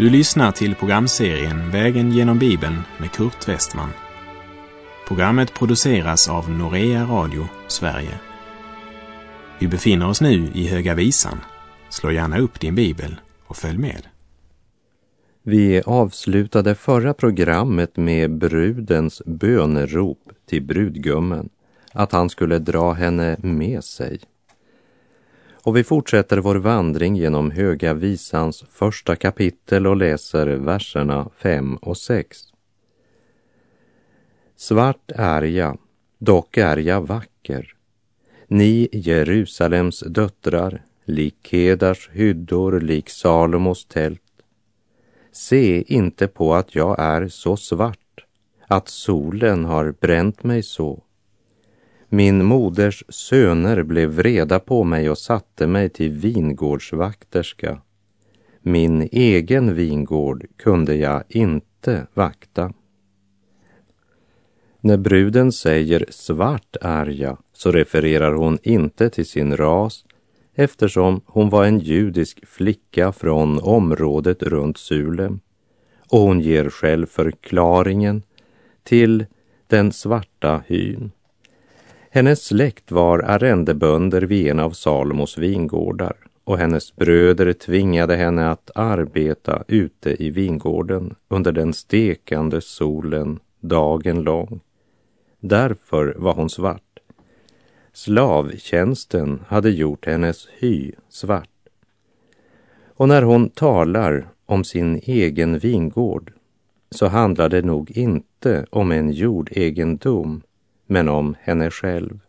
Du lyssnar till programserien Vägen genom Bibeln med Kurt Westman. Programmet produceras av Norea Radio Sverige. Vi befinner oss nu i Höga Visan. Slå gärna upp din bibel och följ med. Vi avslutade förra programmet med brudens bönerop till brudgummen att han skulle dra henne med sig. Och vi fortsätter vår vandring genom Höga Visans första kapitel och läser verserna 5 och 6. Svart är jag, dock är jag vacker. Ni Jerusalems döttrar, lik Kedars hyddor, lik Salomos tält. Se inte på att jag är så svart, att solen har bränt mig så. Min moders söner blev vreda på mig och satte mig till vingårdsvakterska. Min egen vingård kunde jag inte vakta. När bruden säger svart är jag så refererar hon inte till sin ras eftersom hon var en judisk flicka från området runt Sulem och hon ger själv förklaringen till den svarta hyn. Hennes släkt var arrendebönder vid en av Salomos vingårdar och hennes bröder tvingade henne att arbeta ute i vingården under den stekande solen dagen lång. Därför var hon svart. Slavtjänsten hade gjort hennes hy svart. Och när hon talar om sin egen vingård så handlar det nog inte om en jordegendom men om henne själv.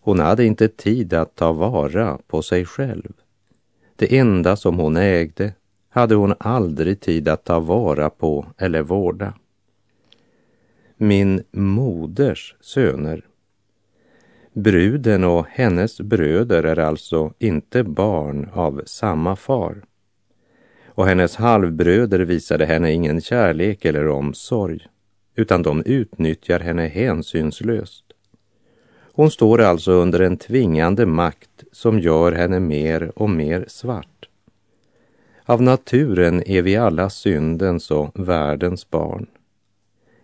Hon hade inte tid att ta vara på sig själv. Det enda som hon ägde hade hon aldrig tid att ta vara på eller vårda. Min moders söner. Bruden och hennes bröder är alltså inte barn av samma far. Och hennes halvbröder visade henne ingen kärlek eller omsorg utan de utnyttjar henne hänsynslöst. Hon står alltså under en tvingande makt som gör henne mer och mer svart. Av naturen är vi alla syndens och världens barn.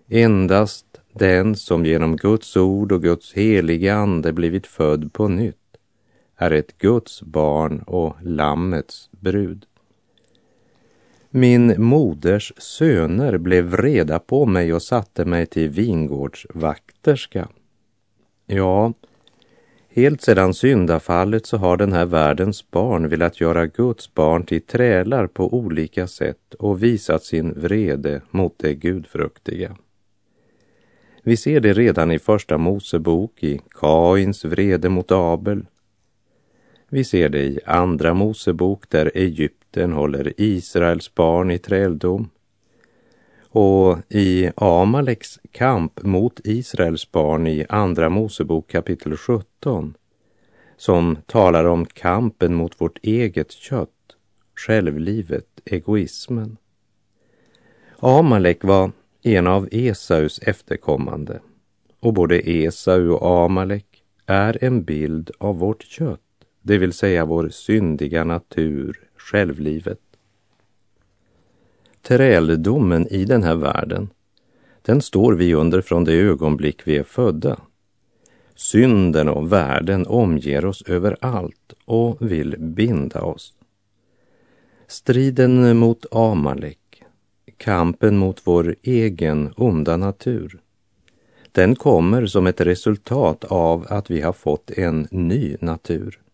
Endast den som genom Guds ord och Guds heliga ande blivit född på nytt är ett Guds barn och Lammets brud. Min moders söner blev vreda på mig och satte mig till vingårdsvakterska. Ja, helt sedan syndafallet så har den här världens barn velat göra Guds barn till trälar på olika sätt och visat sin vrede mot det gudfruktiga. Vi ser det redan i Första Mosebok, i Kains vrede mot Abel. Vi ser det i Andra Mosebok där Egypten Egypten håller Israels barn i träldom. Och i Amaleks kamp mot Israels barn i Andra Mosebok kapitel 17 som talar om kampen mot vårt eget kött, självlivet, egoismen. Amalek var en av Esaus efterkommande och både Esau och Amalek är en bild av vårt kött, det vill säga vår syndiga natur, självlivet. Träldomen i den här världen, den står vi under från det ögonblick vi är födda. Synden och världen omger oss överallt och vill binda oss. Striden mot Amalek, kampen mot vår egen onda natur, den kommer som ett resultat av att vi har fått en ny natur.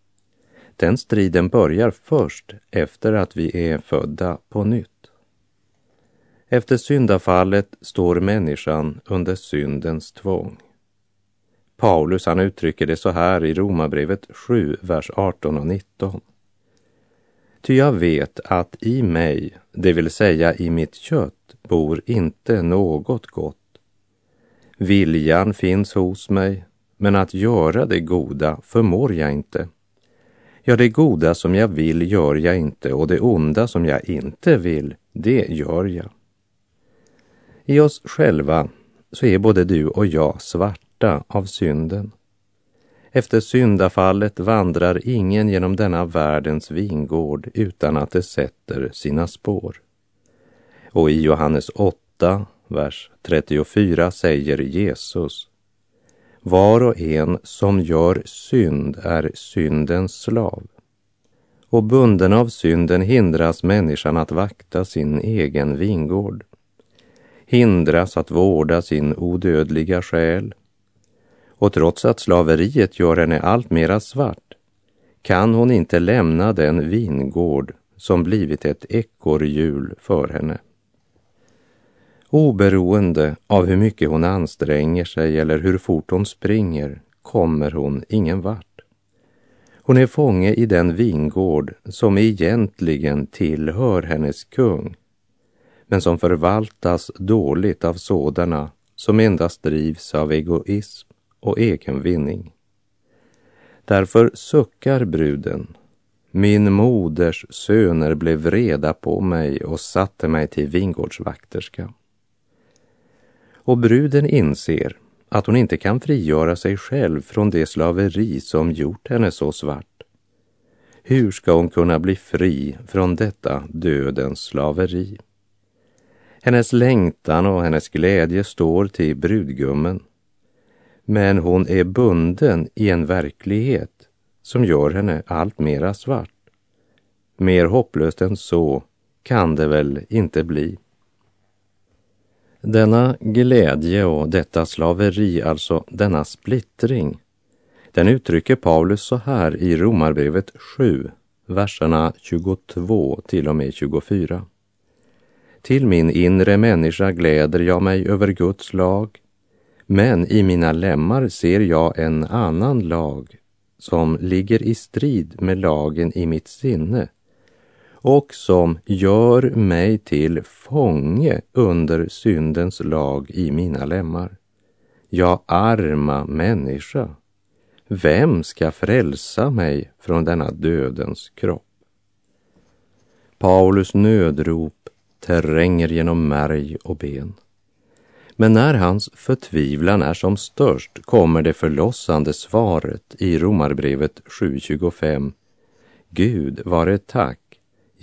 Den striden börjar först efter att vi är födda på nytt. Efter syndafallet står människan under syndens tvång. Paulus han uttrycker det så här i Romarbrevet 7, vers 18 och 19. Ty jag vet att i mig, det vill säga i mitt kött, bor inte något gott. Viljan finns hos mig, men att göra det goda förmår jag inte. Ja, det goda som jag vill gör jag inte och det onda som jag inte vill, det gör jag. I oss själva så är både du och jag svarta av synden. Efter syndafallet vandrar ingen genom denna världens vingård utan att det sätter sina spår. Och i Johannes 8, vers 34 säger Jesus var och en som gör synd är syndens slav. Och bunden av synden hindras människan att vakta sin egen vingård, hindras att vårda sin odödliga själ. Och trots att slaveriet gör henne allt mera svart kan hon inte lämna den vingård som blivit ett ekorrhjul för henne. Oberoende av hur mycket hon anstränger sig eller hur fort hon springer kommer hon ingen vart. Hon är fånge i den vingård som egentligen tillhör hennes kung, men som förvaltas dåligt av sådana som endast drivs av egoism och egen vinning. Därför suckar bruden. Min moders söner blev vreda på mig och satte mig till vingårdsvakterska. Och bruden inser att hon inte kan frigöra sig själv från det slaveri som gjort henne så svart. Hur ska hon kunna bli fri från detta dödens slaveri? Hennes längtan och hennes glädje står till brudgummen. Men hon är bunden i en verklighet som gör henne allt mera svart. Mer hopplöst än så kan det väl inte bli. Denna glädje och detta slaveri, alltså denna splittring, den uttrycker Paulus så här i Romarbrevet 7, verserna 22 till och med 24. Till min inre människa gläder jag mig över Guds lag, men i mina lemmar ser jag en annan lag som ligger i strid med lagen i mitt sinne och som gör mig till fånge under syndens lag i mina lemmar. Ja, arma människa, vem ska frälsa mig från denna dödens kropp? Paulus nödrop tränger genom märg och ben. Men när hans förtvivlan är som störst kommer det förlossande svaret i Romarbrevet 7.25. Gud vare tack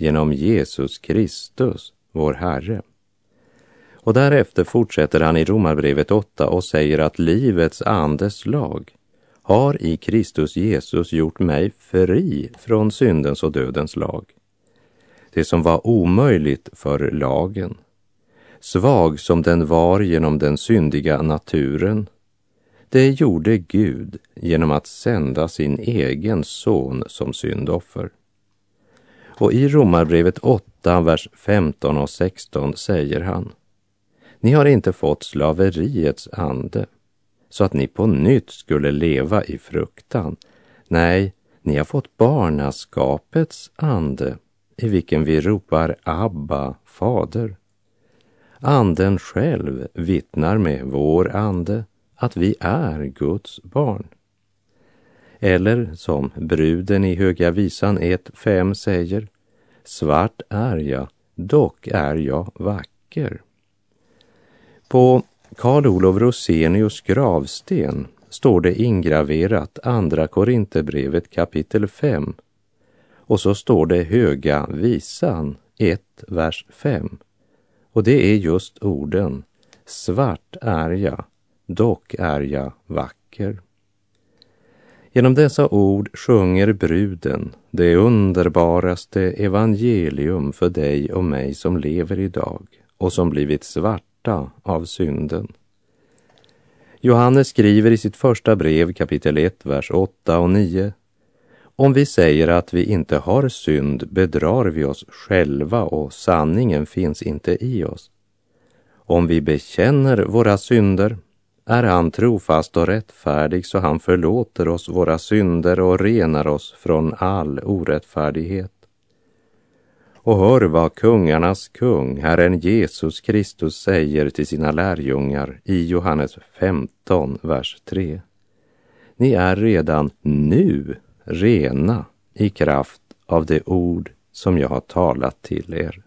genom Jesus Kristus, vår Herre. Och därefter fortsätter han i Romarbrevet 8 och säger att livets andes lag har i Kristus Jesus gjort mig fri från syndens och dödens lag. Det som var omöjligt för lagen, svag som den var genom den syndiga naturen, det gjorde Gud genom att sända sin egen son som syndoffer. Och i Romarbrevet 8, vers 15 och 16 säger han Ni har inte fått slaveriets ande så att ni på nytt skulle leva i fruktan. Nej, ni har fått barnaskapets ande i vilken vi ropar Abba, Fader. Anden själv vittnar med vår ande att vi är Guds barn. Eller som bruden i Höga visan 1.5 säger, svart är jag, dock är jag vacker. På Karl Olof Rosenius gravsten står det ingraverat Andra Korinthierbrevet kapitel 5 och så står det Höga visan 1, vers 5. Och det är just orden Svart är jag, dock är jag vacker. Genom dessa ord sjunger bruden det underbaraste evangelium för dig och mig som lever idag och som blivit svarta av synden. Johannes skriver i sitt första brev kapitel 1, vers 8 och 9. Om vi säger att vi inte har synd bedrar vi oss själva och sanningen finns inte i oss. Om vi bekänner våra synder är han trofast och rättfärdig så han förlåter oss våra synder och renar oss från all orättfärdighet. Och hör vad kungarnas kung, Herren Jesus Kristus, säger till sina lärjungar i Johannes 15, vers 3. Ni är redan nu rena i kraft av det ord som jag har talat till er.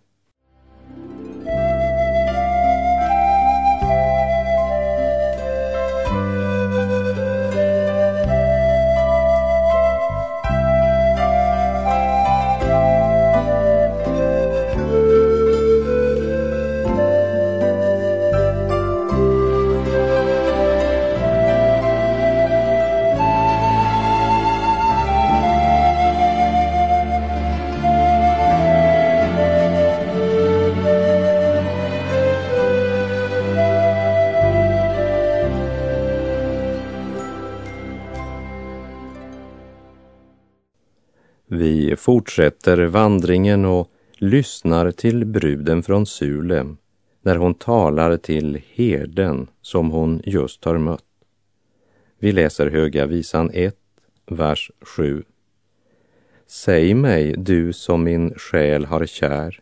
Fortsätter vandringen och lyssnar till bruden från Sulem när hon talar till herden som hon just har mött. Vi läser Höga visan 1, vers 7. Säg mig, du som min själ har kär,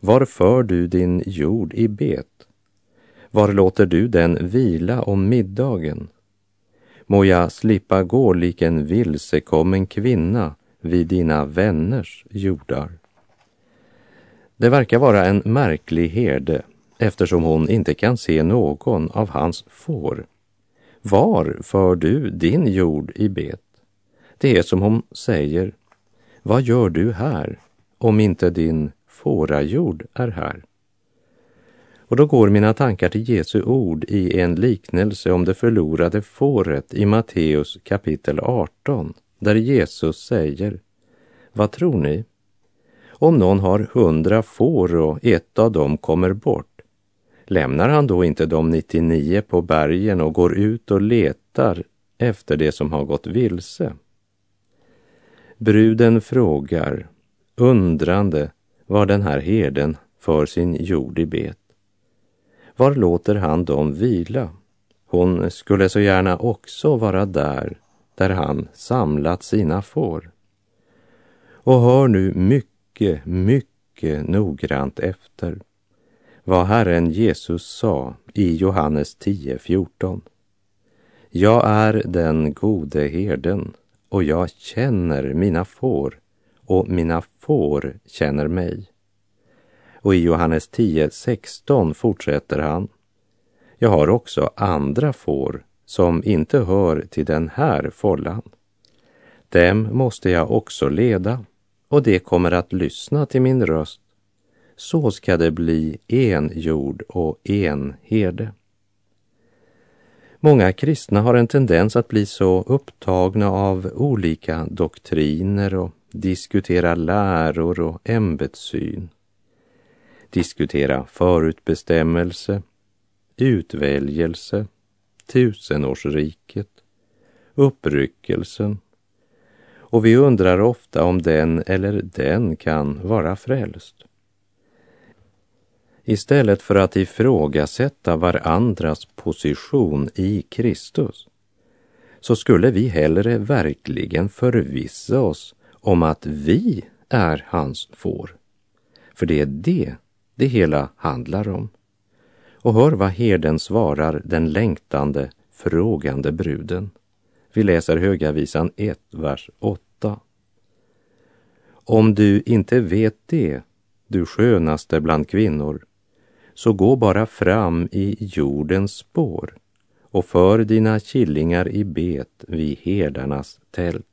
var för du din jord i bet? Var låter du den vila om middagen? Må jag slippa gå lik en vilsekommen kvinna vid dina vänners jordar. Det verkar vara en märklig herde eftersom hon inte kan se någon av hans får. Var för du din jord i bet? Det är som hon säger, vad gör du här om inte din fårajord är här? Och då går mina tankar till Jesu ord i en liknelse om det förlorade fåret i Matteus kapitel 18, där Jesus säger, vad tror ni? Om någon har hundra får och ett av dem kommer bort, lämnar han då inte de 99 på bergen och går ut och letar efter det som har gått vilse? Bruden frågar, undrande, var den här herden för sin jord i bet. Var låter han dem vila? Hon skulle så gärna också vara där, där han samlat sina får. Och hör nu mycket, mycket noggrant efter vad Herren Jesus sa i Johannes 10.14. Jag är den gode herden och jag känner mina får och mina får känner mig. Och i Johannes 10.16 fortsätter han. Jag har också andra får som inte hör till den här follan. Dem måste jag också leda och det kommer att lyssna till min röst. Så ska det bli en jord och en herde. Många kristna har en tendens att bli så upptagna av olika doktriner och diskutera läror och ämbetssyn. Diskutera förutbestämmelse, utväljelse, tusenårsriket, uppryckelsen och vi undrar ofta om den eller den kan vara frälst. Istället för att ifrågasätta varandras position i Kristus så skulle vi hellre verkligen förvissa oss om att vi är hans får. För det är det det hela handlar om. Och hör vad herden svarar den längtande, frågande bruden. Vi läser höga visan 1, vers 8. Om du inte vet det, du skönaste bland kvinnor, så gå bara fram i jordens spår och för dina killingar i bet vid herdarnas tält.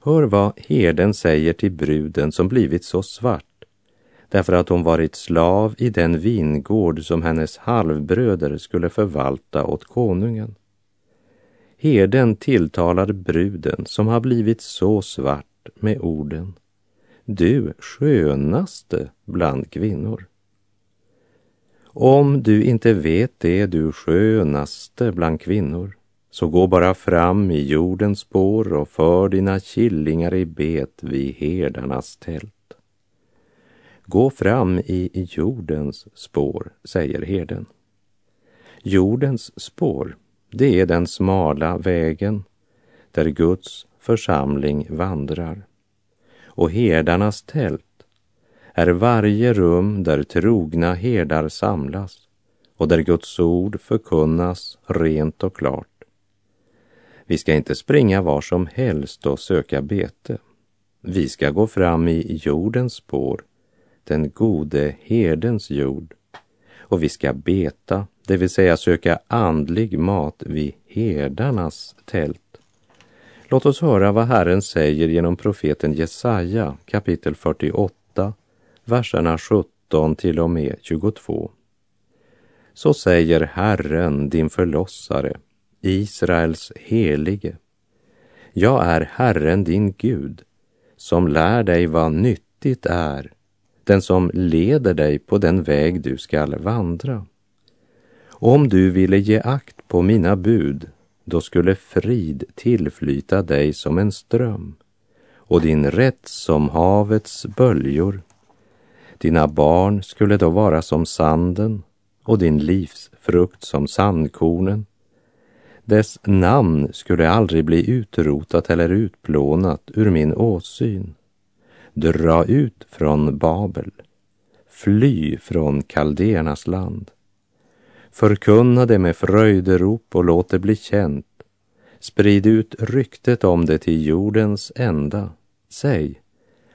Hör vad herden säger till bruden som blivit så svart därför att hon varit slav i den vingård som hennes halvbröder skulle förvalta åt konungen. Herden tilltalar bruden som har blivit så svart med orden Du skönaste bland kvinnor. Om du inte vet det, du skönaste bland kvinnor, så gå bara fram i jordens spår och för dina killingar i bet vid herdarnas tält. Gå fram i jordens spår, säger herden. Jordens spår, det är den smala vägen där Guds församling vandrar. Och herdarnas tält är varje rum där trogna herdar samlas och där Guds ord förkunnas rent och klart. Vi ska inte springa var som helst och söka bete. Vi ska gå fram i jordens spår, den gode herdens jord, och vi ska beta, det vill säga söka andlig mat vid herdarnas tält. Låt oss höra vad Herren säger genom profeten Jesaja kapitel 48, verserna 17 till och med 22. Så säger Herren, din förlossare, Israels helige. Jag är Herren din Gud, som lär dig vad nyttigt är, den som leder dig på den väg du skall vandra. Om du ville ge akt på mina bud, då skulle frid tillflyta dig som en ström och din rätt som havets böljor. Dina barn skulle då vara som sanden och din livsfrukt som sandkornen. Dess namn skulle aldrig bli utrotat eller utplånat ur min åsyn. Dra ut från Babel, fly från kaldéernas land. Förkunna det med fröjderop och låt det bli känt. Sprid ut ryktet om det till jordens ända. Säg,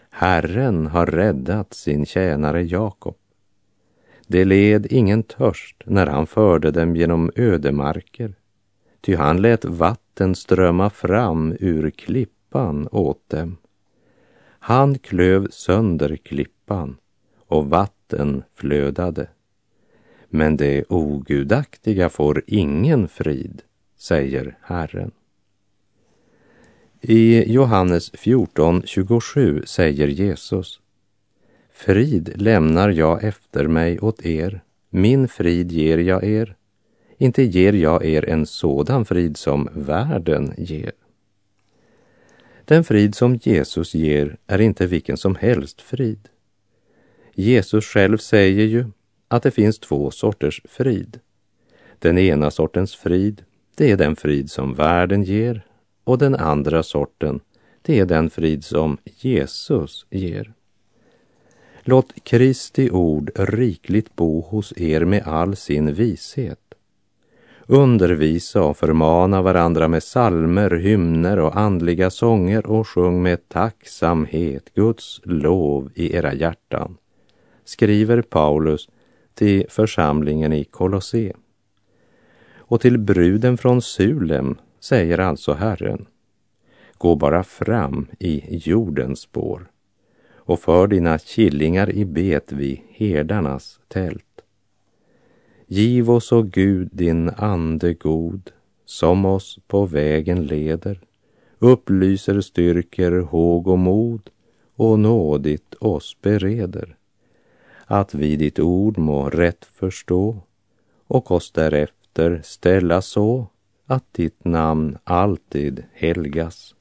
Herren har räddat sin tjänare Jakob. Det led ingen törst när han förde dem genom ödemarker, ty han lät vatten strömma fram ur klippan åt dem. Han klöv sönder klippan och vatten flödade. Men det ogudaktiga får ingen frid, säger Herren. I Johannes 14.27 säger Jesus Frid lämnar jag efter mig åt er, min frid ger jag er. Inte ger jag er en sådan frid som världen ger. Den frid som Jesus ger är inte vilken som helst frid. Jesus själv säger ju att det finns två sorters frid. Den ena sortens frid, det är den frid som världen ger och den andra sorten, det är den frid som Jesus ger. Låt Kristi ord rikligt bo hos er med all sin vishet. Undervisa och förmana varandra med salmer, hymner och andliga sånger och sjung med tacksamhet Guds lov i era hjärtan, skriver Paulus till församlingen i Kolosse. Och till bruden från Sulem säger alltså Herren, gå bara fram i jordens spår och för dina killingar i bet vid herdarnas tält. Giv oss, o Gud, din ande god, som oss på vägen leder, upplyser, styrker håg och mod och nådigt oss bereder, att vi ditt ord må rätt förstå och oss därefter ställa så att ditt namn alltid helgas.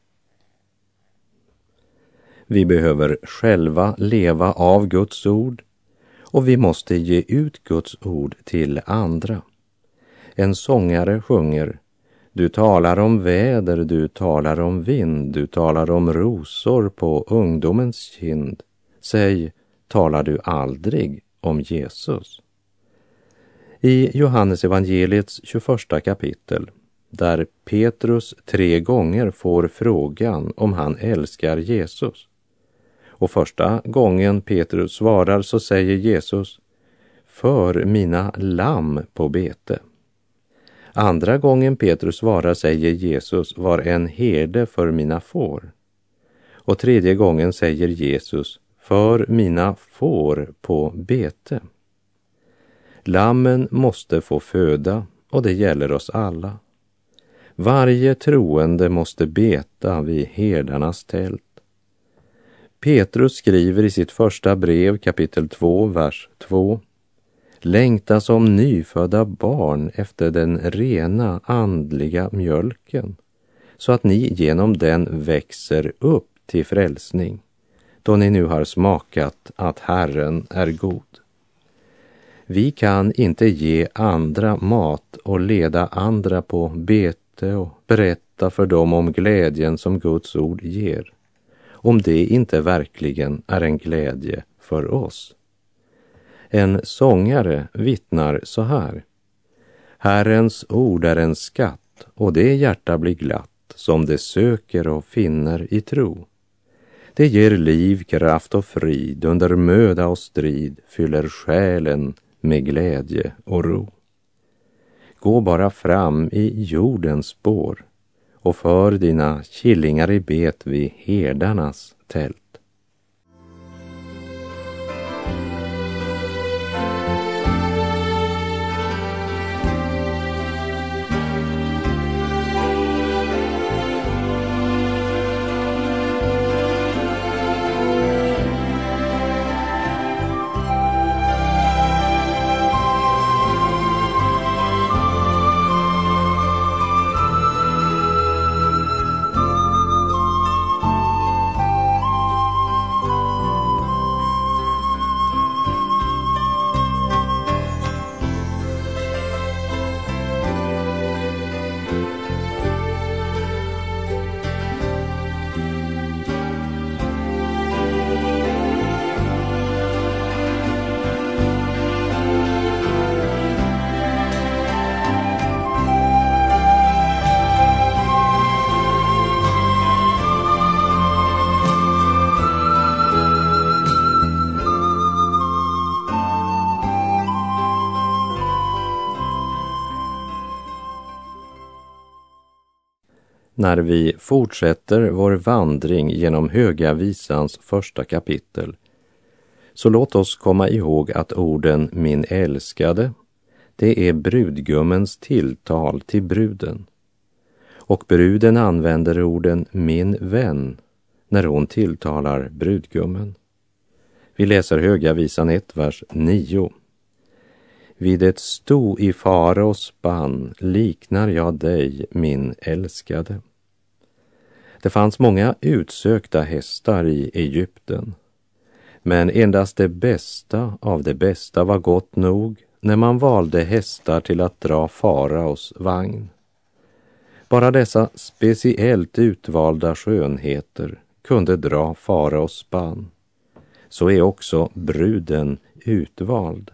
Vi behöver själva leva av Guds ord och vi måste ge ut Guds ord till andra. En sångare sjunger Du talar om väder, du talar om vind, du talar om rosor på ungdomens kind. Säg, talar du aldrig om Jesus? I Johannes evangeliets 21 kapitel, där Petrus tre gånger får frågan om han älskar Jesus, och första gången Petrus svarar så säger Jesus För mina lamm på bete. Andra gången Petrus svarar säger Jesus Var en herde för mina får. Och tredje gången säger Jesus För mina får på bete. Lammen måste få föda och det gäller oss alla. Varje troende måste beta vid herdarnas tält. Petrus skriver i sitt första brev kapitel 2, vers 2. Längta som nyfödda barn efter den rena andliga mjölken, så att ni genom den växer upp till frälsning, då ni nu har smakat att Herren är god. Vi kan inte ge andra mat och leda andra på bete och berätta för dem om glädjen som Guds ord ger om det inte verkligen är en glädje för oss. En sångare vittnar så här. Herrens ord är en skatt och det hjärta blir glatt som det söker och finner i tro. Det ger liv, kraft och frid, under möda och strid fyller själen med glädje och ro. Gå bara fram i jordens spår och för dina killingar i bet vid herdarnas tält. När vi fortsätter vår vandring genom Höga visans första kapitel så låt oss komma ihåg att orden min älskade, det är brudgummens tilltal till bruden. Och bruden använder orden min vän när hon tilltalar brudgummen. Vi läser Höga visan 1, vers 9. Vid ett sto i faraos spann liknar jag dig, min älskade. Det fanns många utsökta hästar i Egypten men endast det bästa av det bästa var gott nog när man valde hästar till att dra faraos vagn. Bara dessa speciellt utvalda skönheter kunde dra faraos spann. Så är också bruden utvald.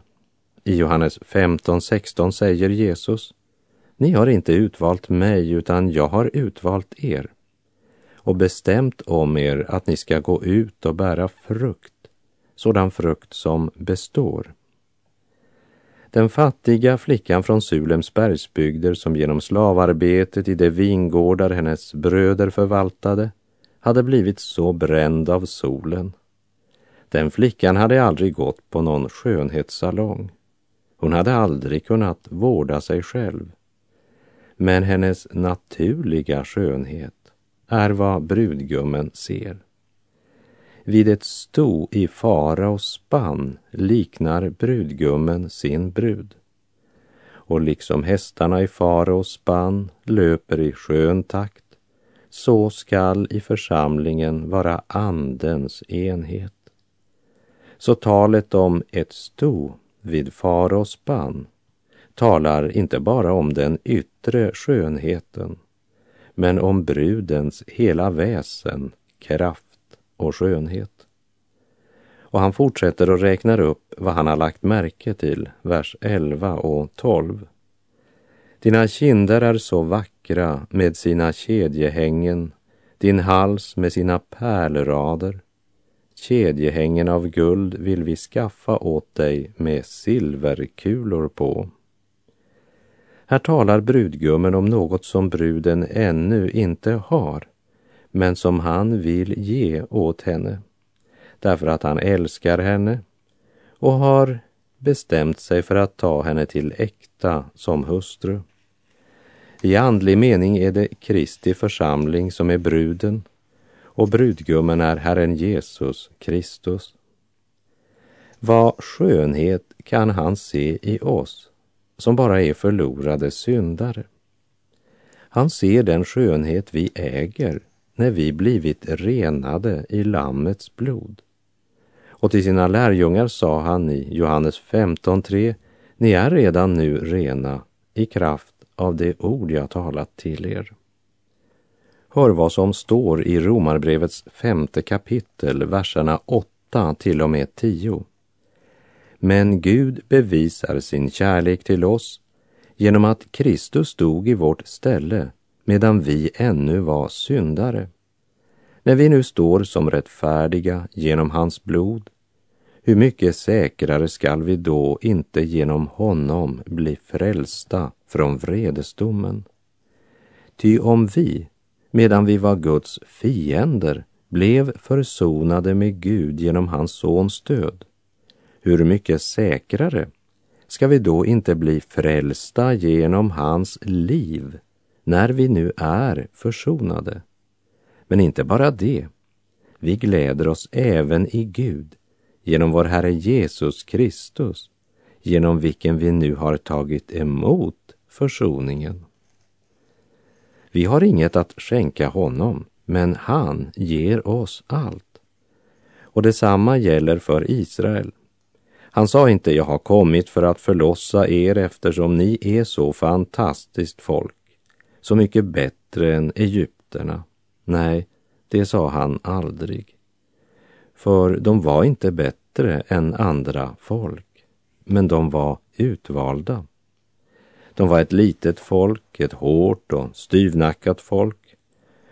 I Johannes 15.16 säger Jesus Ni har inte utvalt mig utan jag har utvalt er och bestämt om er att ni ska gå ut och bära frukt sådan frukt som består. Den fattiga flickan från Sulems bergsbygder som genom slavarbetet i de vingårdar hennes bröder förvaltade hade blivit så bränd av solen. Den flickan hade aldrig gått på någon skönhetssalong. Hon hade aldrig kunnat vårda sig själv. Men hennes naturliga skönhet är vad brudgummen ser. Vid ett sto i faraos spann liknar brudgummen sin brud. Och liksom hästarna i faraos spann löper i skön takt, så skall i församlingen vara Andens enhet. Så talet om ett sto vid faraos spann talar inte bara om den yttre skönheten, men om brudens hela väsen, kraft och skönhet. Och han fortsätter och räknar upp vad han har lagt märke till, vers 11 och 12. Dina kinder är så vackra med sina kedjehängen, din hals med sina pärlrader. Kedjehängen av guld vill vi skaffa åt dig med silverkulor på. Här talar brudgummen om något som bruden ännu inte har men som han vill ge åt henne därför att han älskar henne och har bestämt sig för att ta henne till äkta som hustru. I andlig mening är det Kristi församling som är bruden och brudgummen är Herren Jesus Kristus. Vad skönhet kan han se i oss som bara är förlorade syndare? Han ser den skönhet vi äger när vi blivit renade i Lammets blod. Och till sina lärjungar sa han i Johannes 15.3 Ni är redan nu rena i kraft av det ord jag talat till er. Hör vad som står i Romarbrevets femte kapitel, verserna 8 till och med 10. Men Gud bevisar sin kärlek till oss genom att Kristus dog i vårt ställe medan vi ännu var syndare. När vi nu står som rättfärdiga genom hans blod, hur mycket säkrare skall vi då inte genom honom bli frälsta från vredesdomen? Ty om vi, medan vi var Guds fiender, blev försonade med Gud genom hans sons död, hur mycket säkrare ska vi då inte bli frälsta genom hans liv när vi nu är försonade. Men inte bara det. Vi gläder oss även i Gud genom vår Herre Jesus Kristus, genom vilken vi nu har tagit emot försoningen. Vi har inget att skänka honom, men han ger oss allt. Och detsamma gäller för Israel. Han sa inte, jag har kommit för att förlossa er eftersom ni är så fantastiskt folk så mycket bättre än egypterna. Nej, det sa han aldrig. För de var inte bättre än andra folk, men de var utvalda. De var ett litet folk, ett hårt och styvnackat folk.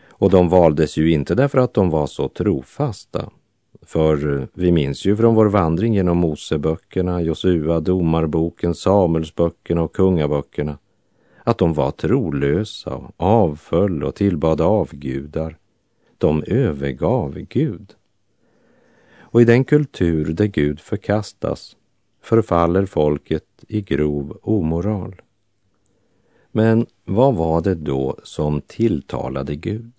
Och de valdes ju inte därför att de var så trofasta. För vi minns ju från vår vandring genom Moseböckerna, Josua, Domarboken, Samuelsböckerna och Kungaböckerna att de var trolösa och avföll och tillbad avgudar. De övergav Gud. Och i den kultur där Gud förkastas förfaller folket i grov omoral. Men vad var det då som tilltalade Gud?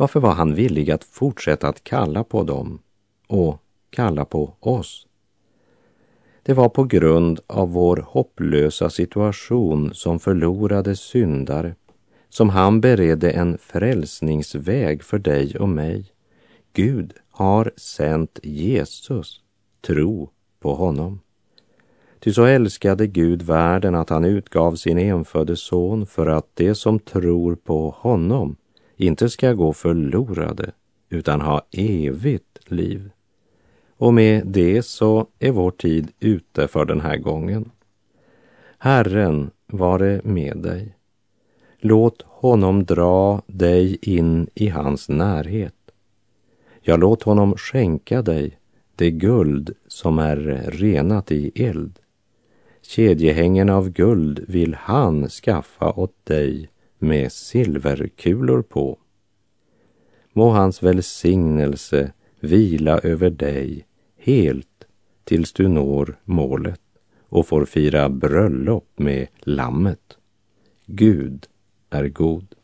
Varför var han villig att fortsätta att kalla på dem och kalla på oss? Det var på grund av vår hopplösa situation som förlorade syndare som han beredde en frälsningsväg för dig och mig. Gud har sänt Jesus. Tro på honom. Ty så älskade Gud världen att han utgav sin enfödde son för att de som tror på honom inte ska gå förlorade utan ha evigt liv. Och med det så är vår tid ute för den här gången. Herren vare med dig. Låt honom dra dig in i hans närhet. Ja, låt honom skänka dig det guld som är renat i eld. Kedjehängen av guld vill han skaffa åt dig med silverkulor på. Må hans välsignelse vila över dig helt tills du når målet och får fira bröllop med Lammet. Gud är god.